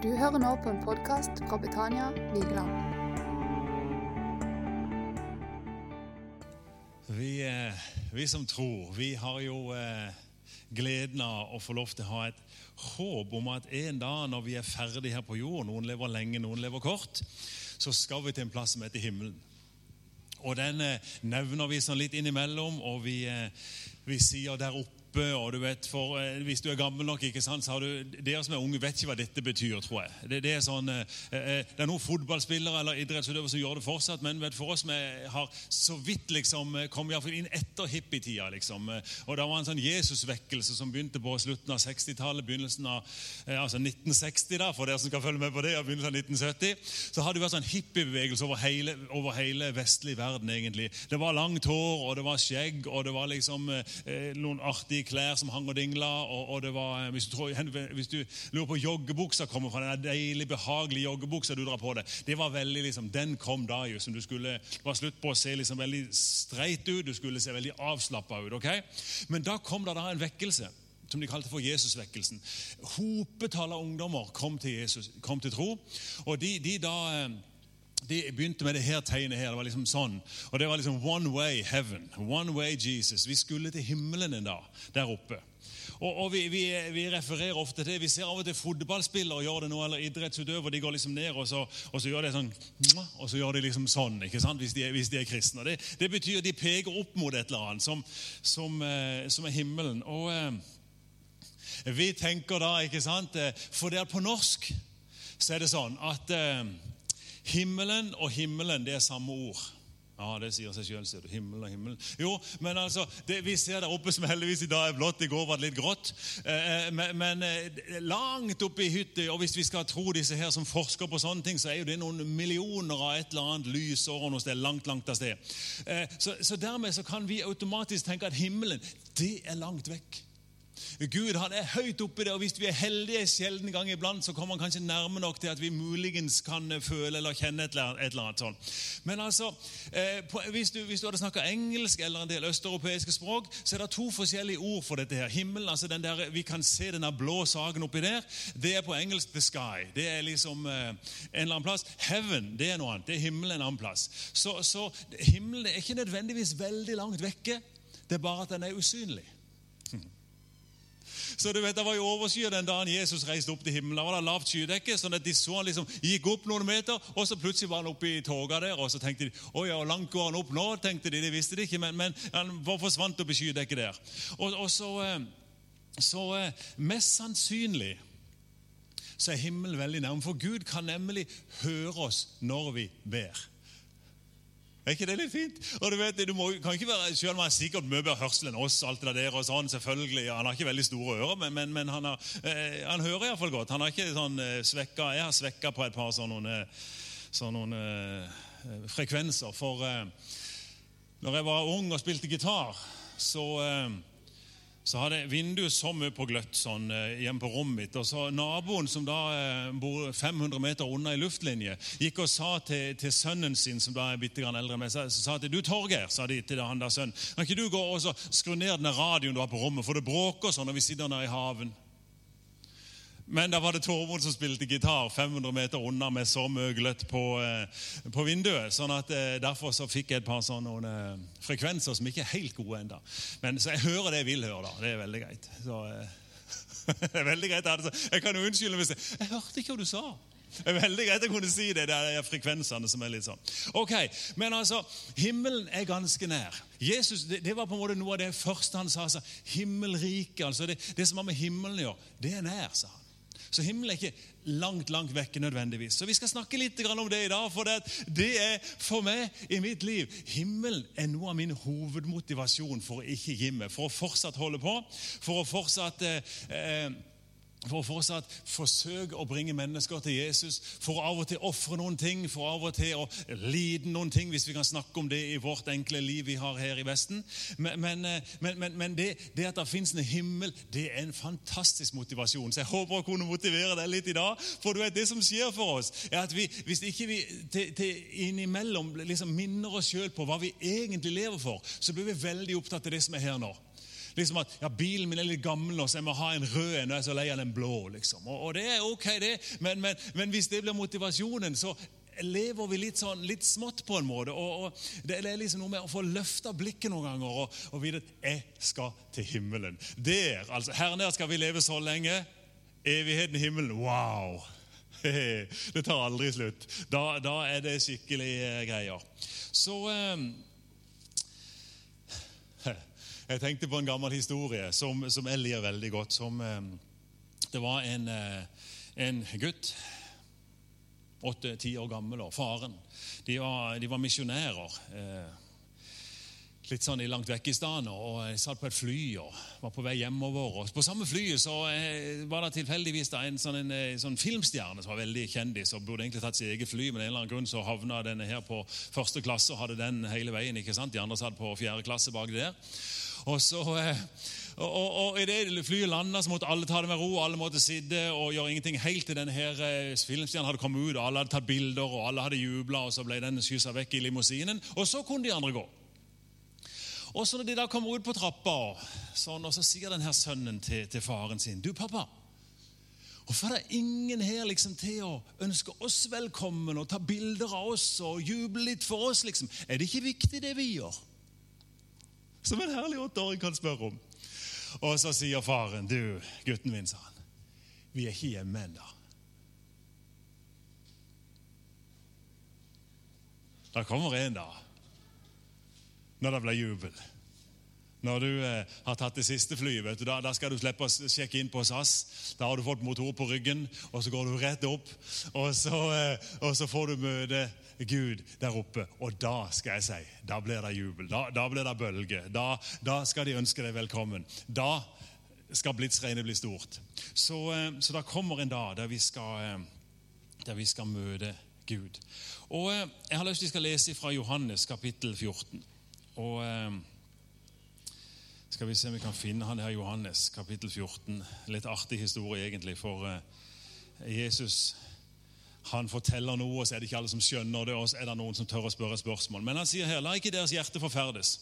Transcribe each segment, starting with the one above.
Du hører nå på en podkast fra Betania Vigeland. Vi, eh, vi som tror, vi har jo eh, gleden av å få lov til å ha et håp om at en dag når vi er ferdig her på jord, noen lever lenge, noen lever kort, så skal vi til en plass som heter himmelen. Og den eh, nevner vi sånn litt innimellom, og vi, vi sier der oppe og du vet, for eh, Hvis du er gammel nok, ikke sant, så har du, dere som er unge, vet ikke hva dette betyr, tror jeg. Det, det er, sånn, eh, eh, det er noen fotballspillere eller idrettsutøvere som gjør det fortsatt, men vet, for oss som har så vidt liksom, kom inn etter hippietida liksom, og Det var en sånn Jesusvekkelse som begynte på slutten av 60-tallet, begynnelsen av altså 1960, da, for dere som skal følge med på det, og begynnelsen av 1970. Så har det vært sånn hippiebevegelse over hele, over hele vestlig verden, egentlig. Det var langt hår, og det var skjegg, og det var liksom eh, noen artige i klær som hang og dingla. Og, og det var, hvis du, tror, hvis, du lurer på joggebuksa kommer fra, den deilig, behagelige joggebuksa du drar på deg, det var veldig liksom, Den kom da jo. som du skulle, var slutt på å se liksom veldig streit ut, du skulle se veldig avslappa ut. ok? Men da kom det da en vekkelse som de kalte for Jesusvekkelsen. Hopetall av ungdommer kom til Jesus, kom til tro. og de, de da eh, de begynte med det her tegnet her. Det var liksom sånn. Og det var liksom one way heaven. One way Jesus. Vi skulle til himmelen en dag der oppe. Og, og vi, vi, vi, refererer ofte til det. Vi ser av og til fotballspillere gjør det nå, eller idrettsutøvere. De går liksom ned, og så, og så gjør de sånn Og så gjør de liksom sånn, ikke sant, hvis de, er, hvis de er kristne. Det, det, betyr de peker opp mot et eller annet som, som, eh, som er himmelen. Og eh, vi tenker da, ikke sant eh, For det er på norsk så er det sånn at Himmelen og himmelen, det er samme ord. Ja, Det sier seg sjøl, sier du. Himmel og himmel. Jo, men altså, det, Vi ser der oppe som heldigvis i dag er blått. I går var det litt grått. Eh, eh men, men eh, langt oppe i hytta, og hvis vi skal tro disse her som forsker på sånne ting, så er jo det noen millioner av et eller annet lysår noe sted, langt, langt av sted. Eh, så, så dermed så kan vi automatisk tenke at himmelen, det er langt vekk. Gud han er høyt oppi det, og hvis vi er heldige sjelden gang iblant, så kommer han kanskje nærme nok til at vi muligens kan føle eller kjenne et eller annet sånn. Men altså, eh, hvis, du, hvis, du, hadde snakka engelsk eller en del østeuropeiske språk, så er det to forskjellige ord for dette. her. Himmelen, altså den der, Vi kan se denne blå saken oppi der. Det er på engelsk 'the sky'. Det er liksom eh, en eller annen plass. Heaven det er noe annet. Det er himmelen en annen plass. Så, så himmelen er ikke nødvendigvis veldig langt vekke. Det er bare at den er usynlig. Så du vet, Det var jo overskyet den dagen Jesus reiste opp til himmelen. Da var det lavt skydekke, sånn at de så han liksom gikk opp noen meter, og så plutselig var han oppe i toga der. Og så tenkte de å ja, langt går han opp nå? tenkte de, Det visste de ikke, men, men han forsvant opp i skydekket der. Og, og så, eh, så eh, mest sannsynlig så er himmelen veldig nærme. For Gud kan nemlig høre oss når vi ber. Er ikke det litt fint? Og du vet, du må, kan ikke være, Selv om han sikkert mye bedre hørsel enn oss, alt det der og sånn, selvfølgelig, Han har ikke veldig store ører, men, men, men han, har, eh, han hører iallfall godt. Han har ikke sånn eh, svekka Jeg har svekka på et par sånne, sånne eh, frekvenser. For eh, når jeg var ung og spilte gitar, så eh, så hadde vinduet så mye på gløtt sånn, eh, hjemme på rommet mitt. og så Naboen, som da eh, bor 500 meter unna i luftlinje, gikk og sa til, til sønnen sin, som da er bitte grann eldre enn meg, så, så sa til du Torgeir, sa de til han der sønnen, kan ikke du gå og skru ned den radioen du har på rommet, for det bråker sånn når vi sitter nede i haven. Men da var det Tormod som spilte gitar 500 meter unna med så mye gløtt på, eh, på, vinduet. sånn at eh, Derfor så fikk jeg et par sånne eh, frekvenser som ikke er helt gode ennå. Så jeg hører det jeg vil høre. da. Det er veldig greit. Så, det er veldig greit. Jeg kan jo unnskylde hvis jeg Jeg hørte ikke hva du sa. Det er veldig greit å kunne si det. Det er frekvensene som er litt sånn. Ok, Men altså, himmelen er ganske nær. Jesus, Det, det var på en måte noe av det første han sa. Altså, himmelriket, altså det, det som har med himmelen å gjøre, det er nær, sa han. Så himmelen er ikke langt langt vekke nødvendigvis. Så Vi skal snakke litt om det i dag, for det, er for meg i mitt liv Himmelen er noe av min hovedmotivasjon for å ikke gi meg, for å fortsatt holde på, for å fortsatt eh, eh for å fortsatt forsøke å bringe mennesker til Jesus, for av og til ofre noen ting, for av og til å lide noen ting, hvis vi kan snakke om det i vårt enkle liv vi har her i Vesten. Men, men, eh, men, men det, det, at det finnes en himmel, det er en fantastisk motivasjon. Så jeg håper å kunne motivere deg litt i dag. For du vet, det som skjer for oss, er at vi, hvis ikke vi til, til innimellom liksom minner oss sjøl på hva vi egentlig lever for, så blir vi veldig opptatt av det som er her nå. Liksom at ja, Bilen min er litt gammel nå, så jeg må ha en rød en. Og jeg er så lei av den blå. liksom. Og, og det er ok, det. Men, men, men hvis det blir motivasjonen, så lever vi litt sånn, litt smått på en måte. og, og Det er liksom noe med å få løfta blikket noen ganger og, og vite at 'jeg skal til himmelen'. Der, altså, Her nede skal vi leve så lenge. Evigheten i himmelen. Wow! Det tar aldri slutt. Da, da er det skikkelig eh, greier. Så eh, Jeg tenkte på en gammel historie som, som jeg ler veldig godt. Som, eh, det var en, eh, en gutt åtte-ti år gammel, og faren. De var, de var misjonærer. Eh, litt sånn langt vekk i stedet. Og jeg satt på et fly og var på vei hjemover. Og på samme flyet så eh, var det tilfeldigvis en, sånn, en, en, sånn filmstjerne som var veldig kjendis og burde egentlig tatt sitt eget fly, men en eller annen grunn så havna denne her på første klasse og hadde den hele veien. ikke sant? De andre satt på fjerde klasse bak der. Og så... Eh, og, og, og Idet flyet landa, måtte alle ta det med ro. Alle måtte sitte og gjøre ingenting helt til denne her eh, filmstjernen hadde kommet ut. og Alle hadde tatt bilder, og alle hadde jubla, og så ble den skyssa vekk i limousinen. Og så kunne de andre gå. Og så når de da kommer ut på trappa, sånn, og så sier denne sønnen til, til, faren sin Du, pappa, hvorfor er det ingen her liksom til å ønske oss velkommen og ta bilder av oss og juble litt for oss? liksom? Er det ikke viktig, det vi gjør? Som en herlig åtteåring kan spørre om. Og så sier faren, du, gutten min, sa han, vi er ikke hjemme ennå. Da kommer en dag når det blir jubel. Når du eh, har tatt det siste flyet, vet du, da, da, skal du slippe å sjekke inn på SAS. Da har du fått motor på ryggen, og så går du rett opp. Og så, eh, og så får du møte Gud der oppe. Og da skal jeg si, da blir det jubel. Da, da blir det bølge. Da, da, skal de ønske deg velkommen. Da skal blitsregnet bli stort. Så, eh, så da kommer en dag der vi skal, eh, der vi skal møte Gud. Og eh, Jeg har lyst til å lese fra Johannes kapittel 14. Og eh, Skal vi se om vi kan finne han her Johannes, kapittel 14. Litt artig historie, egentlig, for eh, Jesus han forteller noe, og så er det ikke alle som skjønner det, og så er det noen som tør å spørre spørsmål. Men han sier her, la ikke deres hjerte forferdes.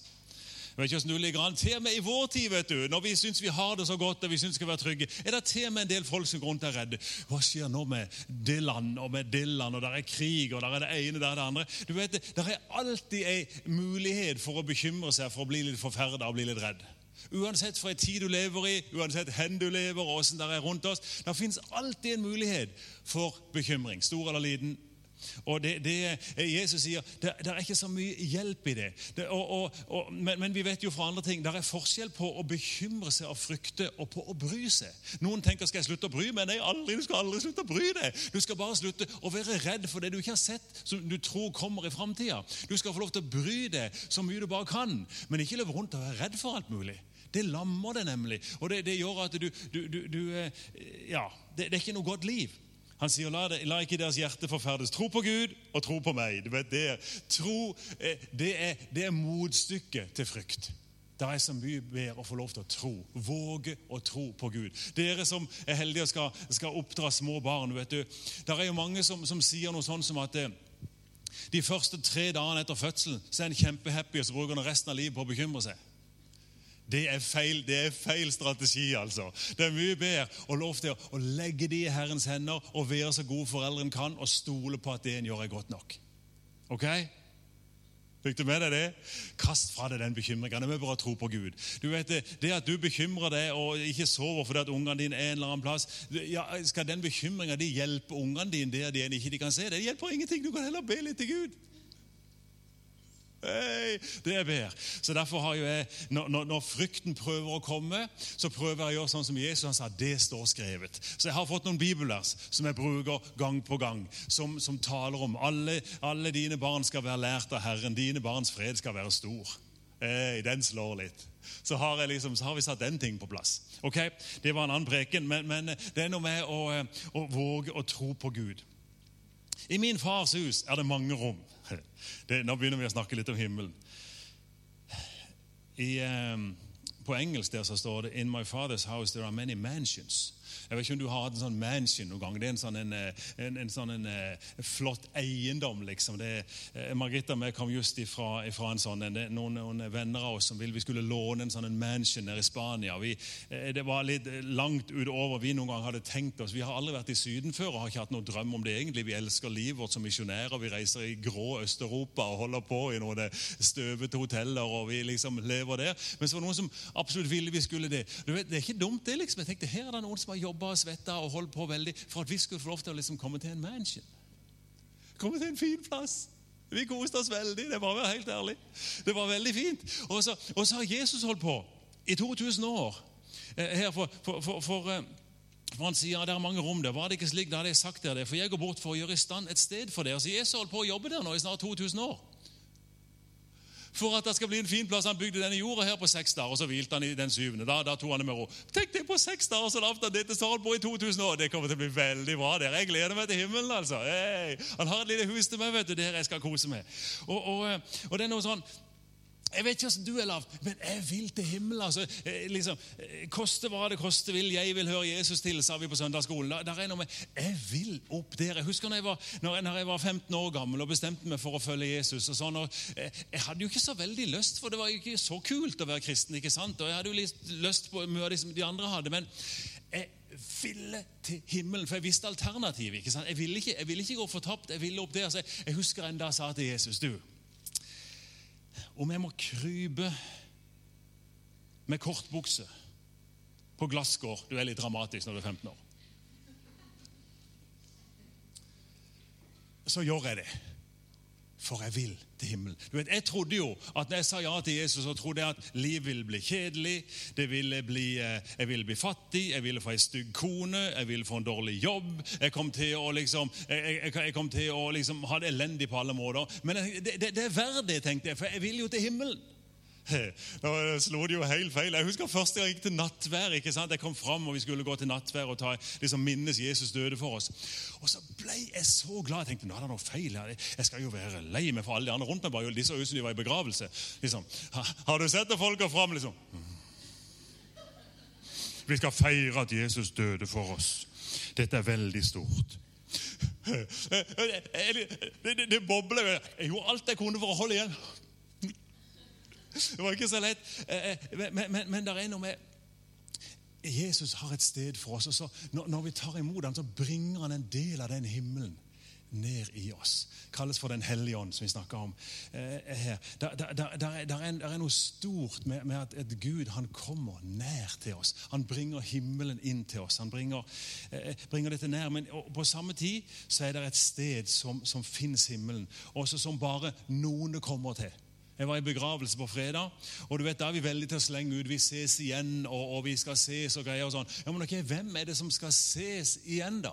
Jeg vet ikke hvordan du ligger an. Til og med i vår tid, vet du, når vi syns vi har det så godt og vi synes vi skal være trygge, er det til og med en del folk som går rundt er redde. Hva skjer nå med det og med det og der er krig, og der er det ene, der er det andre? Du vet, Det er alltid en mulighet for å bekymre seg, for å bli litt forferda og bli litt redd. Uansett for en tid du lever i, uansett hvor du lever, og åssen det er rundt oss. Det fins alltid en mulighet for bekymring, stor eller liten. Og det, det, Jesus sier det, det, er ikke så mye hjelp i det. det og, og, og, men, men, vi vet jo fra andre ting det er forskjell på å bekymre seg og frykte og på å bry seg. Noen tenker skal jeg slutte å bry meg? Nei, aldri, du skal aldri slutte å bry deg. Du skal bare slutte å være redd for det du ikke har sett, som du tror kommer i framtida. Du skal få lov til å bry deg så mye du bare kan, men ikke løpe rundt og være redd for alt mulig. Det lammer det nemlig, og det, gjør at du, du, du, du eh, Ja, det er ikke noe godt liv. Han sier la, det, la, ikke deres hjerte forferdes. Tro på Gud og tro på meg. Du vet, det, tro, eh, det, er, det er motstykket til frykt. Det er så mye mer å få lov til å tro. Våge å tro på Gud. Dere som er heldige og skal, skal oppdra små barn. vet du, Det er jo mange som, som sier noe sånn som at eh, de første tre dagene etter fødselen så er en kjempehappy og så bruker han resten av livet på å bekymre seg. Det er, feil, det er feil strategi, altså. Det er mye bedre å lov til å legge det i Herrens hender og være så gode foreldrene kan, og stole på at det en gjør, er godt nok. Ok? Fikk du med deg det? Kast fra deg den bekymringen. Det er bare tro på Gud. Du vet Det, det at du bekymrer deg og ikke sover fordi at ungene dine er en eller annen plass ja, Skal den bekymringa hjelpe ungene dine der de ikke kan se det? Det hjelper ingenting. Du kan heller be litt til Gud. Hey, det er bedre. Så Derfor har jeg, når, når, frykten prøver å komme, så prøver jeg å gjøre sånn som Jesus han sa. Det står skrevet. Så jeg har fått noen bibelvers som jeg bruker gang på gang, som, som taler om alle, alle, dine barn skal være lært av Herren. Dine barns fred skal være stor. Hey, den slår litt. Så har, liksom, så har, vi satt den ting på plass. Ok, Det var en annen preken, men, men det er noe med å, å våge å tro på Gud. I min fars hus er det mange rom. Det, nå begynner vi å snakke litt om himmelen. I, um, på engelsk der så står det 'In my father's house there are many mansions'. Jeg vet ikke om du har hatt en sånn mansion noen gang. Det er en sånn, en, en, en sånn en, flott eiendom, liksom. Det, Margrethe og jeg kom just ifra, ifra en sånn det, noen, noen, venner av oss som ville vi skulle låne en sånn mansion nede i Spania. Vi, det var litt langt utover vi noen gang hadde tenkt oss. Vi har aldri vært i Syden før og har ikke hatt noen drøm om det egentlig. Vi elsker livet vårt som misjonærer. Vi reiser i grå Øst-Europa og holder på i noen støvete hoteller, og vi liksom lever der. Men så var det noen som absolutt ville vi skulle det. Vet, det er ikke dumt, det. liksom. Jeg tenkte, Her er det noen som har jobba og svetta og holdt på veldig for at vi skulle få lov til å liksom komme til en mansion. Komme til en fin plass. Vi koste oss veldig. Det var være helt ærlig. Det var veldig fint. Og så, og så har Jesus holdt på i 2000 år. Eh, her for, for, for, eh, for Han sier det er mange rom der. Var det ikke slik, da hadde jeg sagt det. For jeg går bort for å gjøre i stand et sted for dere. Så Jesus holdt på å jobbe der nå i snart 2000 år for at det skal bli en fin plass. Han bygde denne jorda her på seks dager, og så hvilte han i den syvende. Da, da tok han det med ro. Tenk deg på seks dager, så lavt han dette så på i 2000 år. Det kommer til å bli veldig bra der. Jeg gleder meg til himmelen, altså. Hey. Han har et lite hus til meg, vet du, der jeg skal kose meg. Og, og, og det er noe sånn jeg vet ikke hvordan du er lav, men jeg vil til himmelen. altså, eh, liksom, eh, Koste hva det koste vil, jeg vil høre Jesus til, sa vi på søndagsskolen. Der, der er noe med, Jeg vil opp der. Jeg husker når jeg, var, når jeg, var 15 år gammel og bestemte meg for å følge Jesus. og sånn, og eh, Jeg hadde jo ikke så veldig lyst, for det var jo ikke så kult å være kristen. ikke sant? Og Jeg hadde jo litt lyst på mye av det som de andre hadde. men jeg ville til himmelen, for jeg visste alternativet. ikke sant? Jeg ville ikke, jeg ville ikke gå fortapt, jeg ville opp der. Så jeg, jeg husker en dag sa til Jesus du, om vi må krype med kortbukse på glasskår Du er litt dramatisk når du er 15 år. Så gjør jeg det. For jeg vil til himmelen. Du vet, Jeg trodde jo at når jeg sa ja til Jesus, så trodde jeg at livet ville bli kjedelig. ville bli, eh, Jeg ville bli fattig, jeg ville få en stygg kone, jeg ville få en dårlig jobb. Jeg kom til å, liksom, jeg, jeg, jeg kom til å liksom, ha det elendig på alle måter. Men det, det, det er verdt det, tenkte jeg, for jeg vil jo til himmelen. Nå slo det jo helt feil. Jeg husker første gang jeg gikk til nattvær. ikke sant? Jeg kom fram, og vi skulle gå til nattvær og ta, liksom minnes Jesus døde for oss. Og så ble jeg så glad. Jeg tenkte nå er det noe feil her. Jeg skal jo være lei meg for alle de andre rundt meg. bare, De så ut som de var i begravelse. Liksom. Har du sett det folk går fram? liksom? Vi skal feire at Jesus døde for oss. Dette er veldig stort. Det, det, det bobler. Jeg gjorde alt jeg kunne for å holde igjen. Det var ikke så lett. Eh, eh, men, men, men det er noe med Jesus har et sted for oss. og så Når vi tar imot ham, så bringer han en del av den himmelen ned i oss. Kalles for Den hellige ånd, som vi snakker om eh, her. Der, der, der, er, der, er, noe stort med, med at, et Gud han kommer nær til oss. Han bringer himmelen inn til oss. Han bringer, bringer dette nær. Men på samme tid så er det et sted som, som fins himmelen, også som bare noen kommer til. Jeg var i begravelse på fredag, og du vet, da er vi veldig til å slenge ut 'Vi ses igjen', og, og 'vi skal ses' og greier og sånn. Ja, men ok, Hvem er det som skal ses igjen, da?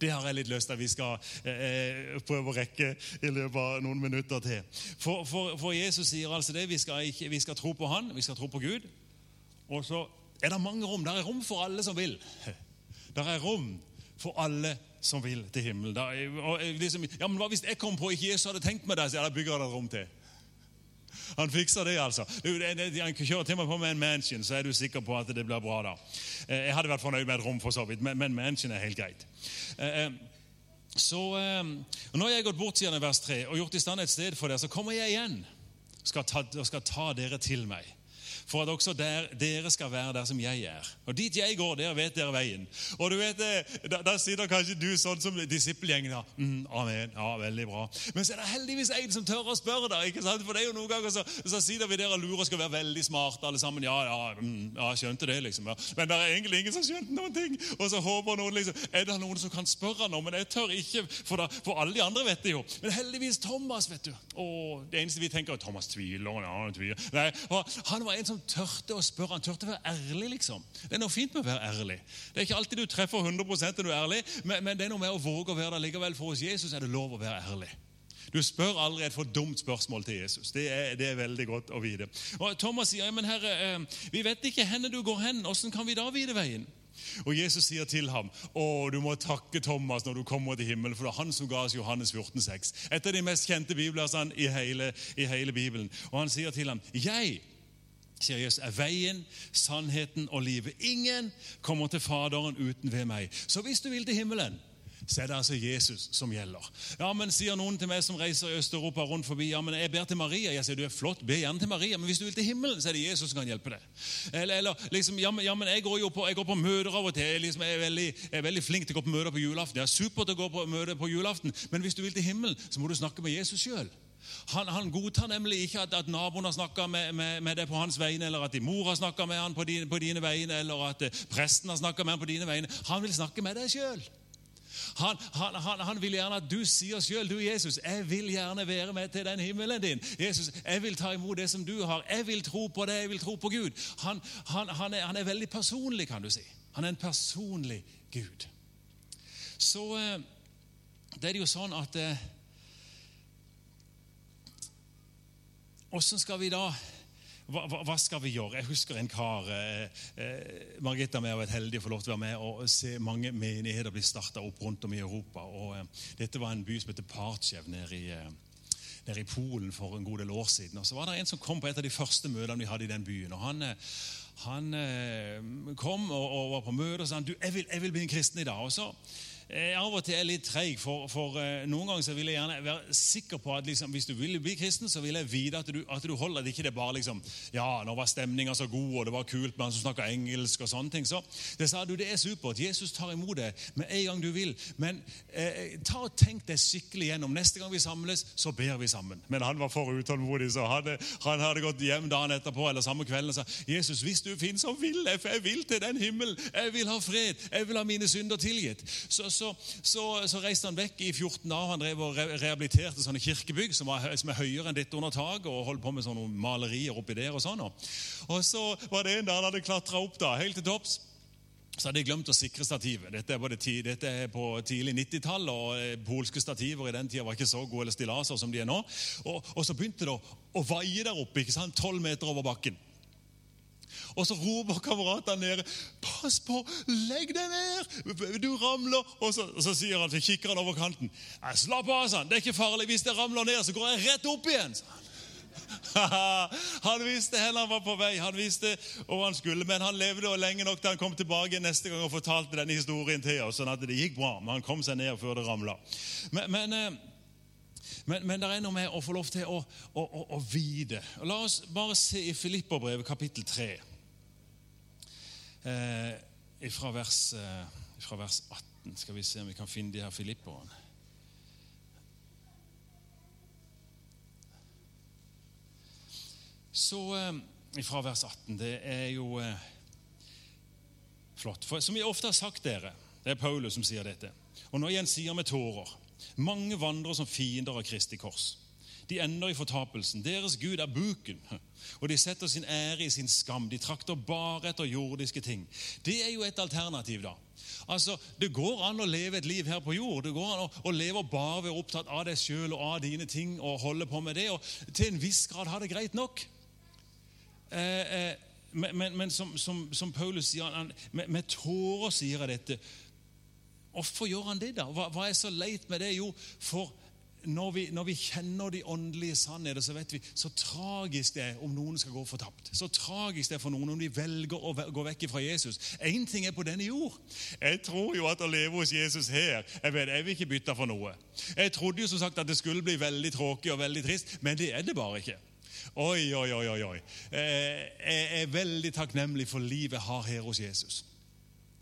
Det har jeg litt lyst til at vi skal eh, prøve å rekke i løpet av noen minutter til. For, for, for Jesus sier altså det. Vi skal, ikke, vi skal, tro på Han, vi skal tro på Gud. Og så er det mange rom. Der er rom for alle som vil. Der er rom for alle som vil til himmelen. Og, liksom, ja, men Hva hvis jeg kom på ikke Jesus hadde tenkt meg det, Så da bygger det et rom til. Han fikser det, altså. Han kjører til meg på med en mansion, så er du sikker på at det blir bra. da. Eh, jeg hadde vært fornøyd med et rom, for så vidt, men mansion er helt greit. Så Nå har jeg gått bort siden vers 3 og gjort i stand et sted for dere, så kommer jeg igjen og skal ta, og skal ta dere til meg for at også der, dere skal være der som jeg er. Og dit jeg går, der vet dere veien. Og du vet, eh, Da, da sitter kanskje du sånn som disippelgjengen. Ja, mm, amen, ja, veldig bra. Men så er det heldigvis en som tør å spørre. da, ikke sant? For det er jo noen ganger så, så sitter vi der og lurer og skal være veldig smarte alle sammen. Ja, ja, mm, ja skjønte det, liksom. Ja. Men det er egentlig ingen som skjønte noen ting. Og så håper noen liksom, Er det noen som kan spørre noe? Men jeg tør ikke, for, da, for alle de andre vet det jo. Men heldigvis Thomas, vet du. Å, det eneste vi tenker, er Thomas tviler. Ja, tviler. Nei, han var en som som tørte å spørre. Han tørte å være ærlig. liksom. Det er noe fint med å være ærlig. Det er ikke alltid du treffer 100 når du er ærlig, men, men, det er noe med å våge å være der likevel. For hos Jesus er det lov å være ærlig. Du spør aldri et for dumt spørsmål til Jesus. Det er, det er veldig godt å vite. Og Thomas sier men herre, eh, vi vet ikke hvor du går hen. Hvordan kan vi da vite veien? Og Jesus sier til ham å, du må takke Thomas når du kommer til himmelen, for det er han som ga oss Johannes 14, 14,6. Et av de mest kjente biblersene i hele, i hele Bibelen. Og han sier til ham, 'Jeg sier Jesus, er veien, sannheten og livet. Ingen kommer til Faderen uten ved meg. Så hvis du vil til himmelen, så er det altså Jesus som gjelder. Ja, men Sier noen til meg som reiser i Øst-Europa rundt forbi ja, men jeg ber til Maria. Jeg sier du er flott, be gjerne til Maria, men hvis du vil til himmelen, så er det Jesus som kan hjelpe deg. Eller, eller liksom, ja, men, ja, men jeg går jo på, går på møter av og til. Jeg, liksom, jeg, er veldig, jeg, er veldig, flink til å gå på møter på julaften. Det er supert å gå på møter på julaften, men hvis du vil til himmelen, så må du snakke med Jesus sjøl. Han, han, godtar nemlig ikke at, at naboen har snakka med, med, med, deg på hans vegne, eller at din mor har snakka med han på dine, på dine vegne, eller at eh, presten har snakka med han på dine vegne. Han vil snakke med deg sjøl. Han, han, han, han, vil gjerne at du sier sjøl, du Jesus, jeg vil gjerne være med til den himmelen din. Jesus, jeg vil ta imot det som du har. Jeg vil tro på det, jeg vil tro på Gud. Han, er, er, veldig personlig, kan du si. Han er en personlig Gud. Så eh, det er jo sånn at Åssen skal vi da hva, hva, skal vi gjøre? Jeg husker en kar eh, eh Margrethe og jeg har vært heldige å få lov til å være med og se mange menigheter bli starta opp rundt om i Europa. og eh, Dette var en by som heter Partsjev nede i, eh, nede i Polen for en god del år siden. Og så var det en som kom på et av de første møtene vi hadde i den byen. og Han, eh, han eh, kom og, og, var på møte og sa du, jeg vil, jeg vil bli en kristen i dag. Og så jeg av og til er litt treig, for, for uh, noen ganger så vil jeg gjerne være sikker på at liksom, hvis du vil bli kristen, så vil jeg vite at du, at du holder det ikke det bare liksom Ja, nå var stemninga så god, og det var kult med han som snakka engelsk og sånne ting. Så det sa du, det er supert. Jesus tar imot det med en gang du vil. Men eh, ta og tenk deg skikkelig gjennom. Neste gang vi samles, så ber vi sammen. Men han var for utålmodig, så hadde, han hadde gått hjem dagen etterpå eller samme kvelden og sa Jesus, hvis du finnes, så vil jeg, for jeg vil til den himmelen. Jeg vil ha fred. Jeg vil ha mine synder tilgitt. Så, så, så, så, reiste han vekk i 14 dager. Han drev og rehabiliterte sånne kirkebygg som, var, som er høyere enn dette under taket, og holdt på med sånne malerier oppi der. Og sånn. Og så var det en der han hadde klatra opp da, helt til topps. Så hadde jeg glemt å sikre stativet. Dette er, ti, dette er på tidlig 90-tall, og eh, polske stativer i den tida var ikke så gode eller stillaser som de er nå. Og, og så begynte det å, å vaie der oppe, ikke sant? 12 meter over bakken. Og så roper kameratene nede 'Pass på! Legg deg ned! Du ramler!' Og så, og så sier han, så kikker han over kanten. 'Slapp av, sånn. Det er ikke farlig. Hvis jeg ramler ned, så går jeg rett opp igjen.' han visste hvor han var på vei, han visste hvor han skulle, men han levde lenge nok til han kom tilbake neste gang og fortalte denne historien til oss. sånn at det gikk bra, men han kom seg ned før det ramla. Men, men eh, men, men, det er noe med å få lov til å, å, å, å vite. La oss bare se i Filipperbrevet kapittel 3 eh, fra, vers, eh, fra, vers, 18. Skal vi se om vi kan finne de her filipperne. Så eh, fra vers 18 Det er jo eh, flott. For, som jeg ofte har sagt dere, det er Paulus som sier dette, og nå igjen sier med tårer Mange vandrer som fiender av Kristi kors. De ender i fortapelsen. Deres Gud er buken, og de setter sin ære i sin skam. De trakter bare etter jordiske ting. Det er jo et alternativ, da. Altså, Det går an å leve et liv her på jord. Det går an å, å leve bare være opptatt av deg sjøl og av dine ting og holde på med det. Og til en viss grad ha det greit nok. Eh, eh, men, men, men som, som, som, Paulus sier, han, med, med tårer sier jeg dette. Hvorfor gjør han det, da? Hva, hva er så leit med det? Jo, for når vi, når vi, kjenner de åndelige sannheter, så vet vi så tragisk det er om noen skal gå fortapt. Så tragisk det er for noen om de velger å gå vekk fra Jesus. Én ting er på denne jord. Jeg tror jo at å leve hos Jesus her Jeg vet, jeg vil ikke bytte for noe. Jeg trodde jo som sagt at det skulle bli veldig tråkig og veldig trist, men det er det bare ikke. Oi, oi, oi, oi. Eh, jeg er veldig takknemlig for livet jeg har her hos Jesus.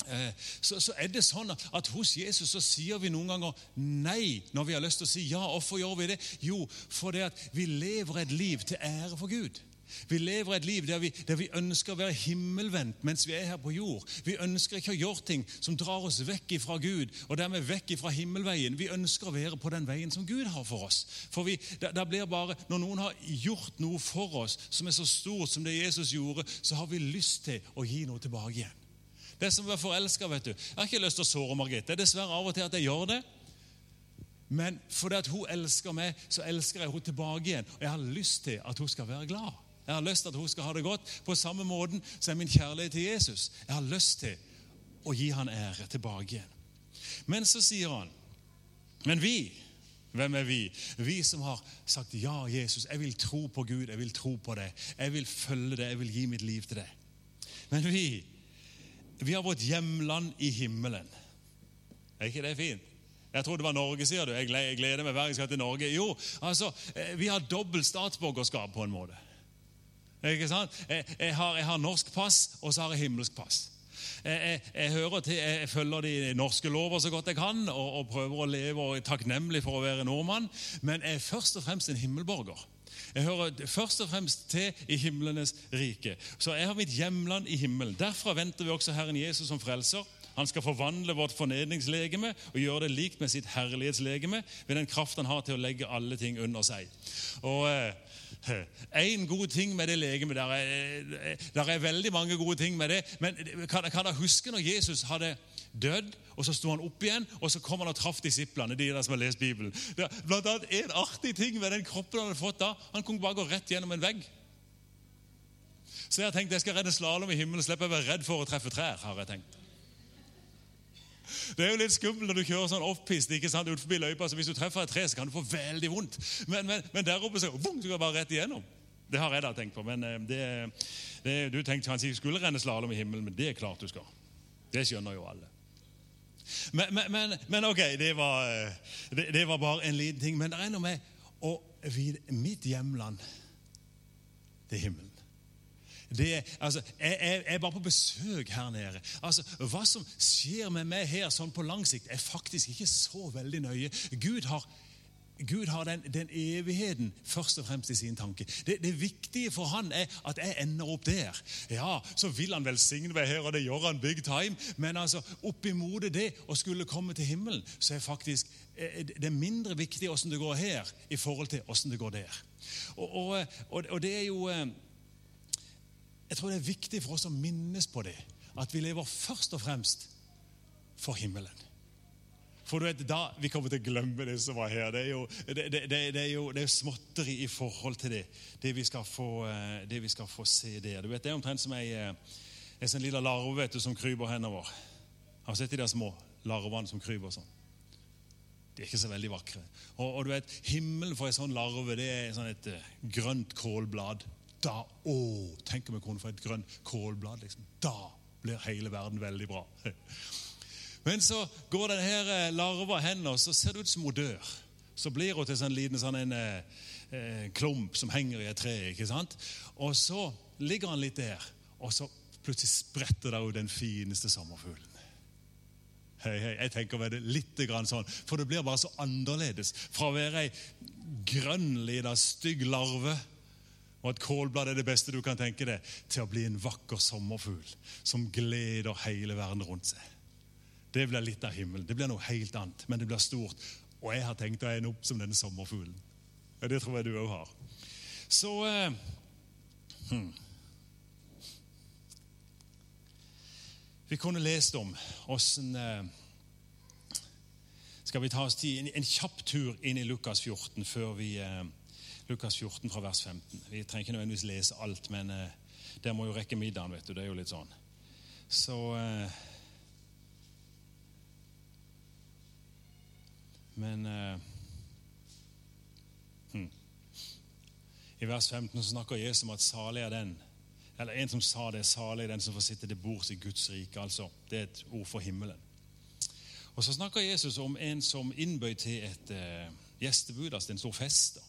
Eh, så, så, er det sånn at hos Jesus så sier vi noen ganger nei når vi har lyst til å si ja. Hvorfor gjør vi det? Jo, fordi at vi lever et liv til ære for Gud. Vi lever et liv der vi, der vi, ønsker å være himmelvendt mens vi er her på jord. Vi ønsker ikke å gjøre ting som drar oss vekk fra Gud og dermed vekk fra himmelveien. Vi ønsker å være på den veien som Gud har for oss. For vi, da, det blir bare, Når noen har gjort noe for oss som er så stort som det Jesus gjorde, så har vi lyst til å gi noe tilbake igjen. Det er som å være forelska. Jeg har ikke lyst til å såre Margrethe. Det er dessverre av og til at jeg gjør det. Men fordi at hun elsker meg, så elsker jeg henne tilbake igjen. Og jeg har lyst til at hun skal være glad. Jeg har lyst til at hun skal ha det godt. På samme måten som er min kjærlighet til Jesus. Jeg har lyst til å gi han ære tilbake igjen. Men så sier han Men vi, Hvem er vi? Vi som har sagt ja, Jesus, jeg vil tro på Gud, jeg vil tro på deg. Jeg vil følge deg, jeg vil gi mitt liv til deg. Men vi, vi har vårt hjemland i himmelen. Er ikke det fint? Jeg tror det var Norge, sier du. Jeg gleder meg hver gang jeg skal til Norge. Jo, altså, eh, vi har dobbelt statsborgerskap på en måte. Ikke sant? Jeg, jeg, har, jeg har norsk pass, og så har jeg himmelsk pass. Jeg, jeg, til, følger de norske lover så godt jeg kan og, og prøver å leve og er takknemlig for å være nordmann. Men jeg er først og fremst en himmelborger. Jeg hører først og fremst til i himlenes rike. Så jeg har mitt hjemland i himmelen. Derfra venter vi også Herren Jesus som frelser. Han skal forvandle vårt fornedringslegeme og gjøre det likt med sitt herlighetslegeme ved den kraft han har til å legge alle ting under seg. Og eh, en god ting med det legemet der er, der er veldig mange gode ting med det. Men kan, kan dere huske når Jesus hadde dødd, og så sto han opp igjen, og så kom han og traff disiplene? de der som har lest Bibelen. Det blant annet En artig ting med den kroppen han hadde fått da. Han kunne bare gå rett gjennom en vegg. Så jeg har tenkt jeg skal redde slalåm i himmelen, slipper jeg å være redd for å treffe trær. har jeg tenkt. Det er jo litt skummelt når du kjører sånn offpist ikke sant, ut forbi løypa. så Hvis du treffer et tre, så kan du få veldig vondt. Men, men, men der oppe så, boom, så går bare rett igjennom. Det har jeg da tenkt på. Men eh, det, det, du tenkte kanskje jeg skulle renne slalåm i himmelen, men det er klart du skal. Det skjønner jo alle. Men, men, men ok, det var, eh, det, det var, bare en liten ting. Men det er noe med å vite mitt hjemland, er himmelen. Det, altså, jeg, jeg, jeg, er bare på besøk her nede. Altså, Hva som skjer med meg her sånn på lang sikt, er faktisk ikke så veldig nøye. Gud har, Gud har den, den, evigheten først og fremst i sin tanke. Det, det, viktige for han er at jeg ender opp der. Ja, Så vil han velsigne meg her, og det gjør han big time. Men altså, oppimot det å skulle komme til himmelen, så er faktisk eh, det er mindre viktig åssen det går her, i forhold til åssen det går der. Og, og, og, og det er jo eh, jeg tror det er viktig for oss å minnes på det. At vi lever først og fremst for himmelen. For du vet, da Vi kommer til å glemme det som var her. Det er jo, det, det, det er jo er småtteri i forhold til det. Det vi skal få, eh, vi skal få se der. Du vet, Det er omtrent som ei, ei eh, sånn liten larve vet du, som kryper henover. Har du sett de der små larvene som kryper sånn? De er ikke så veldig vakre. Og, og du vet, Himmelen for ei sånn larve det er sånn et uh, grønt kålblad da Å, tenk om vi kunne få et grønt kålblad. Liksom. Da blir hele verden veldig bra. Men så går denne eh, larva hen, og så ser det ut som hun dør. Så blir hun til en sånn liten sånn en, eh, eh, klump som henger i et tre. ikke sant? Og så ligger han litt der, og så plutselig spretter det ut den fineste sommerfuglen. Hei, hei, Jeg tenker meg det litt sånn, for det blir bare så annerledes. Fra å være ei grønn, lita, stygg larve og at kålblad er det beste du kan tenke deg, til å bli en vakker sommerfugl som gleder hele verden rundt seg. Det blir litt av himmelen. Det blir noe helt annet, men det blir stort. Og jeg har tenkt å ende opp som denne sommerfuglen. Ja, det tror jeg du òg har. Så eh, hmm. Vi kunne lest om åssen eh, Skal vi ta oss tid, en, en kjapp tur inn i Lukas 14 før vi eh, Lukas 14 fra vers 15. Vi trenger ikke nødvendigvis lese alt, men eh, der må jo rekke middagen. vet du, Det er jo litt sånn. Så eh, Men eh, hm. I vers 15 så snakker Jesus om at salig er den eller En som sa det, salig er den som får sitte til bords i Guds rike. altså, Det er et ord for himmelen. Og Så snakker Jesus om en som innbød til et eh, gjestebud, altså en stor fest. da.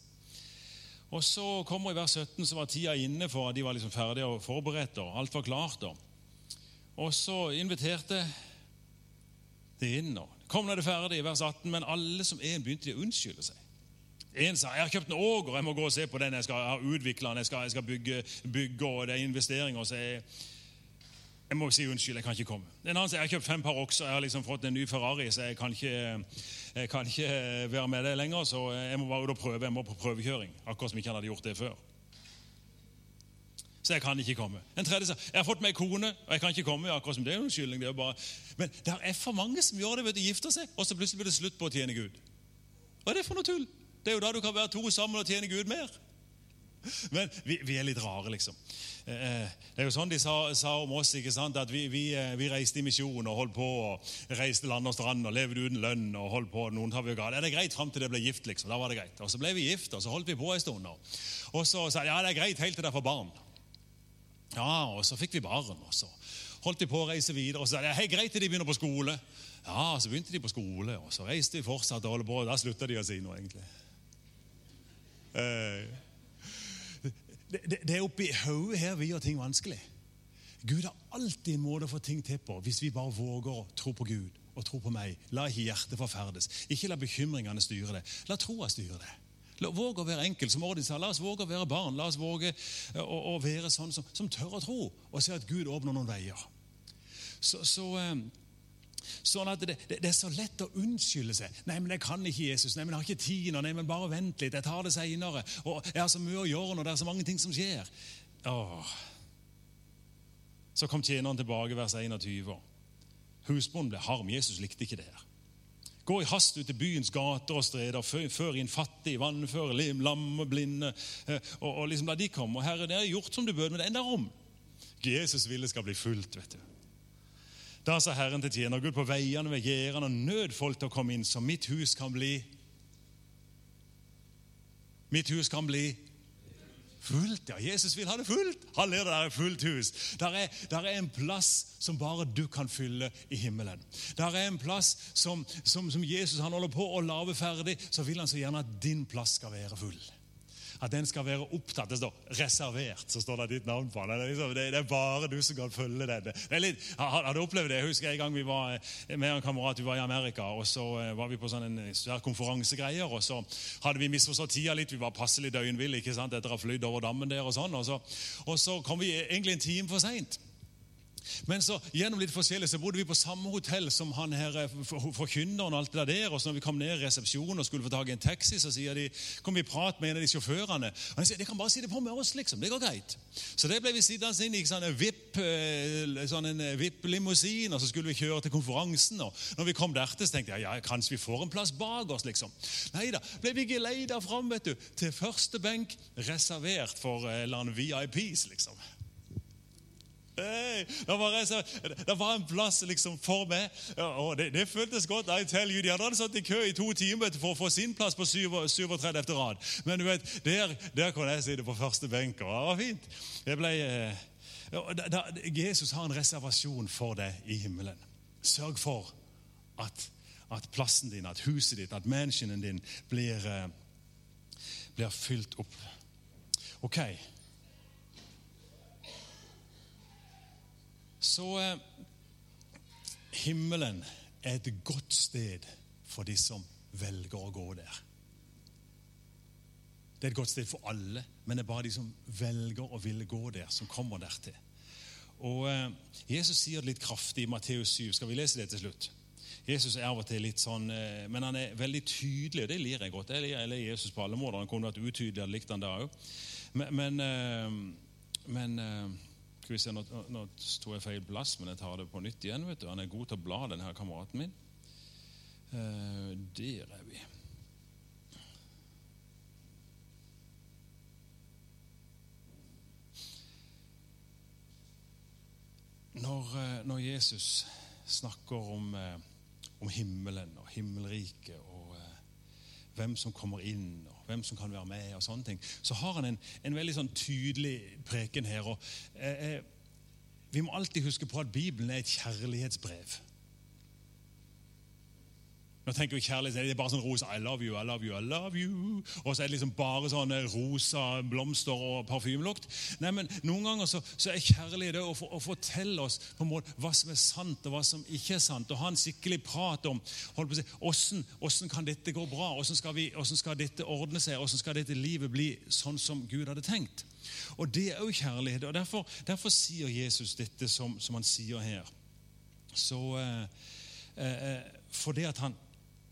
Og så kommer I vers 17 så var tida inne for at de var liksom ferdige og forberedt. og Alt var klart. Og, Og så inviterte de inn. og Kom når det er ferdig, vers 18, men alle som en begynte de å unnskylde seg. En sa jeg har kjøpt en åger, jeg må gå og se på den. Jeg skal utvikle den, jeg skal, jeg skal bygge, bygge, og det er investeringer. så jeg jeg må si unnskyld, jeg kan ikke komme. En annen jeg har kjøpt fem par okser, jeg har liksom fått en ny Ferrari, så jeg kan ikke, jeg kan ikke være med det lenger. Så jeg må bare ut og prøve. Jeg må på prøvekjøring. Akkurat som ikke han hadde gjort det før. Så jeg kan ikke komme. En tredje sier jeg har fått meg kone, og jeg kan ikke komme. akkurat som det er en unnskyldning. Det er bare... Men det er for mange som gjør det, vet du, gifter seg, og så plutselig blir det slutt på å tjene Gud. Hva er det for noe tull? Det er jo da du kan være to sammen og tjene Gud mer. Men vi, vi er litt rare, liksom. Eh, Det er jo sånn de sa, sa om oss. ikke sant? At vi, vi, eh, vi reiste i misjon og holdt på. og Reiste land og strand og levde uten lønn. og holdt på. Noen tar vi jo galt. Ja, det er greit fram til det ble gift. liksom. Da var det greit. Og Så ble vi gift, og så holdt vi på en stund. Og, og så sa de ja, det er greit helt til dere får barn. Ja, og så fikk vi barn. og så holdt de på å reise videre. Og så sa de hei, greit til de begynner på skole. Ja, så begynte de på skole, og så reiste vi fortsatt og holdt på. og Da slutta de å si noe, egentlig. Eh, det, det, det er oppi hodet her vi gjør ting vanskelig. Gud har alltid en måte å få ting til på hvis vi bare våger å tro på Gud og tro på meg. La ikke hjertet forferdes. Ikke la bekymringene styre det. La troa styre det. La, våg å være enkel, som Ordin sa. La oss våge å være barn. La oss våge eh, å, å være sånn som, som tør å tro og se at Gud åpner noen veier. Så, så eh, Sånn at det, det, det, er så lett å unnskylde seg. 'Nei, men jeg kan ikke Jesus. Nei, men jeg har ikke tid nå. Nei, men bare vent litt. Jeg tar det seinere. Og jeg har så mye å gjøre når det er så mange ting som skjer. Åh. Så kom tjeneren tilbake, vers 21. Husbonden ble harm. Jesus likte ikke det her. Gå i hast ut til byens gater og streder, før inn fattig, vannføre, lamme, blinde. Eh, og, og liksom la de komme. Og Herre, det er gjort som du bød, men det ender om. Jesus ville skal bli fulgt. vet du. Da sa Herren til tjener, Gud på veiene ved gjerdene og nød folk til å komme inn, så mitt hus kan bli Mitt hus kan bli fullt. Ja, Jesus vil ha det fullt. Halleluja, det er fullt hus. Der er, der er en plass som bare du kan fylle i himmelen. Der er en plass som, som, som Jesus han holder på å lage ferdig, så vil han så gjerne at din plass skal være full at den skal være opptatt. Det står 'reservert', så står det ditt navn på den. Det liksom, det er bare du som kan følge den. Det litt, har, du opplevd det? Jeg husker en gang vi var med en kamerat vi var i Amerika. og Så eh, var vi på sånn en svær konferansegreier, og så hadde vi misforstått tida litt. Vi var passelig døgnville etter å ha flydd over dammen der. Og sånn, og så, og så kom vi egentlig en time for seint. Men så gjennom litt forskjellig så bodde vi på samme hotell som han her eh, forkynneren. og alt det der, og så når vi kom ned i resepsjonen og skulle få tak i en taxi, så sier de, kom vi prat med en av de sjåførene. Og han sier de kan bare sitte på med oss, liksom. Det går greit. Så det ble vi sittende inn i eh, sånn en eh, VIP-limousin, og så skulle vi kjøre til konferansen. og når vi kom dertil, så tenkte jeg ja, kanskje vi får en plass bak oss. liksom. Nei da, ble vi geleida fram vet du, til første benk, reservert for eller annen VIPs. liksom. Hey, det, var, det, var, en plass liksom for meg, og det, det føltes godt. I tell you, De hadde satt i kø i to timer for å få sin plass på 37. efter rad. Men du vet, der, der kunne jeg sitte på første benk, og det var fint. Det ble, ja, da, Jesus har en reservasjon for deg i himmelen. Sørg for at, at plassen din, at huset ditt, at mansionen din blir, eh, blir fylt opp. Ok. Så eh, himmelen er et godt sted for de som velger å gå der. Det er et godt sted for alle, men det er bare de som velger og vil gå der, som kommer dertil. Og eh, Jesus sier det litt kraftig i Matteus 7. Skal vi lese det til slutt? Jesus er av og til litt sånn, eh, men han er veldig tydelig, og det lir jeg godt. Jeg ler Jesus på alle måter. Han kunne vært utydelig, hadde likt han det òg. Men, men, men eh, se, nå, nå sto jeg feil plass, men jeg tar det på nytt igjen. vet du. Han er god til å bla, denne kameraten min. Uh, der er vi. Når, uh, når Jesus snakker om, uh, om, himmelen og himmelriket og hvem som kommer inn, hvem som kan være med, og sånne ting, så har han en, en veldig sånn tydelig preken her. og eh, eh Vi må alltid huske på at Bibelen er et kjærlighetsbrev. Nå tenker vi kjærlighet, Det er bare sånn rosa I love you, I love you, I love you. Og så er det liksom bare sånn rosa blomster og parfymelukt. Nei, men Noen ganger så, så er kjærlighet det å, å, fortelle oss på en måte hva som er sant, og hva som ikke er sant. Og ha en skikkelig prat om hold på å si, hvordan, hvordan kan dette gå bra, hvordan skal, vi, hvordan skal dette ordne seg, hvordan skal dette livet bli sånn som Gud hadde tenkt. Og Det er jo kjærlighet. og Derfor, derfor sier Jesus dette som, som han sier her. Så eh, eh, fordi at han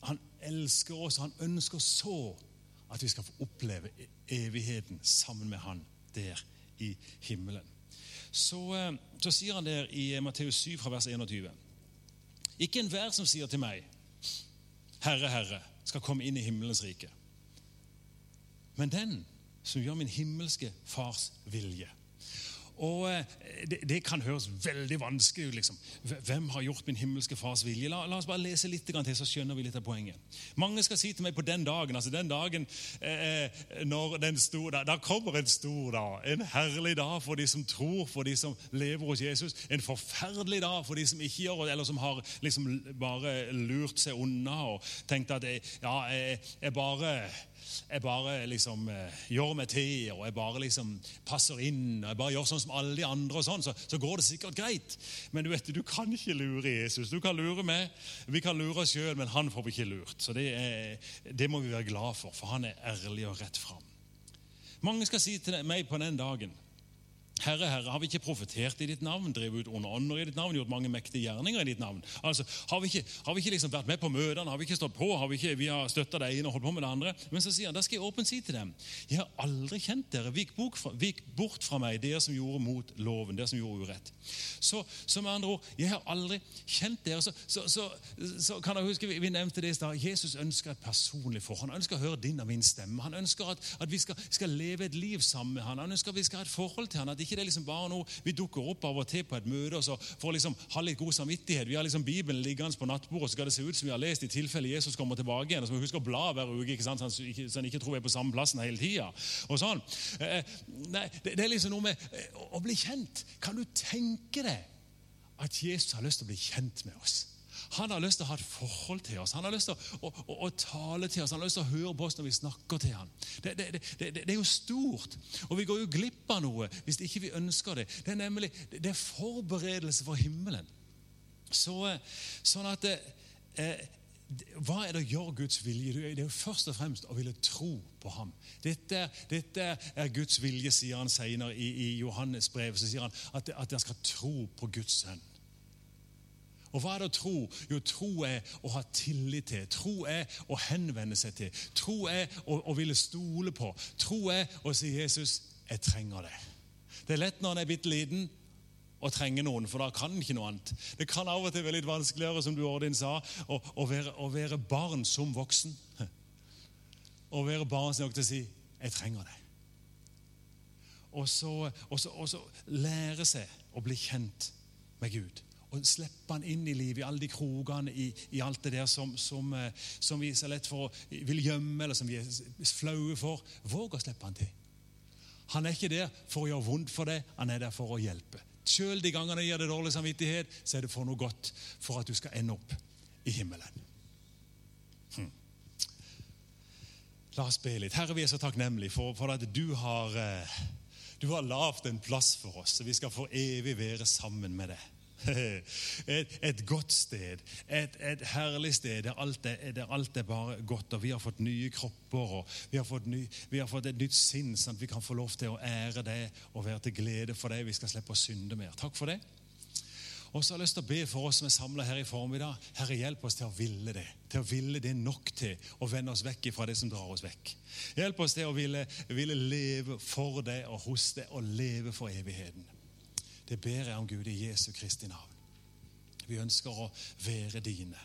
han elsker oss, han ønsker så at vi skal få oppleve evigheten sammen med han der i himmelen. Så, eh, så sier han der i Matteus 7 fra vers 21.: Ikke enhver som sier til meg, Herre, Herre, skal komme inn i himmelens rike. Men den som gjør min himmelske fars vilje. Og eh, det, det, kan høres veldig vanskelig ut. liksom. Hvem har gjort min himmelske fars vilje? La, la oss bare lese litt til, så skjønner vi litt av poenget. Mange skal si til meg på den dagen altså den dagen eh, eh når den stor, da, da, kommer en stor dag. En herlig dag for de som tror, for de som lever hos Jesus. En forferdelig dag for de som ikke gjør eller som har liksom bare lurt seg unna og tenkt at jeg, ja, jeg, jeg bare jeg bare liksom eh, gjør meg til og jeg bare liksom passer inn og jeg bare gjør sånn som alle de andre, og sånn, så, så går det sikkert greit. Men du vet, du kan ikke lure Jesus. Du kan lure meg, vi kan lure oss sjøl, men han får vi ikke lurt. Så det, er, det, må vi være glad for, for han er ærlig og rett fram. Mange skal si til meg på den dagen Herre, Herre, har vi ikke profetert i ditt navn, drevet ut onde ånder i ditt navn, gjort mange mektige gjerninger i ditt navn? Altså, Har vi ikke, har vi ikke liksom vært med på møtene, har vi ikke stått på, har vi ikke vi har støtta det ene og holdt på med det andre? Men så sier han, da skal jeg åpent si til dem, jeg har aldri kjent dere. Vik, vik bort fra meg, dere som gjorde mot loven, dere som gjorde urett. Så, så med andre ord, jeg har aldri kjent dere. Så, så, så, kan jeg huske, vi nevnte det i stad. Jesus ønsker et personlig forhold. Han ønsker å høre din og min stemme. Han ønsker at, at vi skal, skal, leve et liv sammen med han. Han ønsker at vi skal ha et forhold til han, at ikke ikke det liksom bare noe vi dukker opp av og til på et møte og så for å liksom ha litt god samvittighet. Vi har liksom Bibelen liggende på nattbordet, så skal det se ut som vi har lest i tilfelle Jesus kommer tilbake igjen. og Så må vi huske å bla hver uke, ikke sant? så han ikke, så han ikke tror vi er på samme plassen hele tida. Sånn. Eh, eh, nei, det, det er liksom noe med eh, å bli kjent. Kan du tenke deg at Jesus har lyst til å bli kjent med oss? Han har lyst til å ha et forhold til oss. Han har lyst til å, å, å, å tale til oss. Han har lyst til å høre på oss når vi snakker til ham. Det, det, det, det, er jo stort. Og vi går jo glipp av noe hvis ikke vi ønsker det. Det er nemlig det er forberedelse for himmelen. Så, sånn at eh, hva er det å gjøre Guds vilje? Det er jo først og fremst å ville tro på ham. Dette, dette er Guds vilje, sier han senere i, i Johannes brev. Så sier han at, at dere skal tro på Guds sønn. Og hva er det å tro? Jo, tro er å ha tillit til. Tro er å henvende seg til. Tro er å, å ville stole på. Tro er å si 'Jesus, jeg trenger det'. Det er lett når en er bitte liten å trenge noen, for da kan en ikke noe annet. Det kan av og til være litt vanskeligere, som du Ordin sa, å, å, være, å være, barn som voksen. Å være barn nok til å si 'jeg trenger det'. Og og og så lære seg å bli kjent med Gud og slippe han inn i livet, i alle de krokene, i, i, alt det der som, som, eh, som vi så lett for vil gjemme, eller som vi er flaue for. Våg å slippe han til. Han er ikke der for å gjøre vondt for deg, han er der for å hjelpe. Selv de gangene jeg gir deg dårlig samvittighet, så er det for noe godt. For at du skal ende opp i himmelen. Hm. La oss be litt. Herre, vi er så takknemlige for, for at du har, eh, du har lavt en plass for oss, så vi skal for evig være sammen med deg. Et, et, godt sted, et, et herlig sted der alt, er, der alt, er, bare godt. og Vi har fått nye kropper og vi har fått, ny, vi har fått et nytt sinn, sånn at vi kan få lov til å ære deg og være til glede for deg. Vi skal slippe å synde mer. Takk for det. Og så har jeg lyst til å be for oss som er samla her i formiddag. Herre, hjelp oss til å ville det. Til å ville det nok til å vende oss vekk fra det som drar oss vekk. Hjelp oss til å ville, ville leve for deg og hos deg og leve for evigheten. Det ber jeg om Gud i Jesu Kristi navn. Vi ønsker å være dine.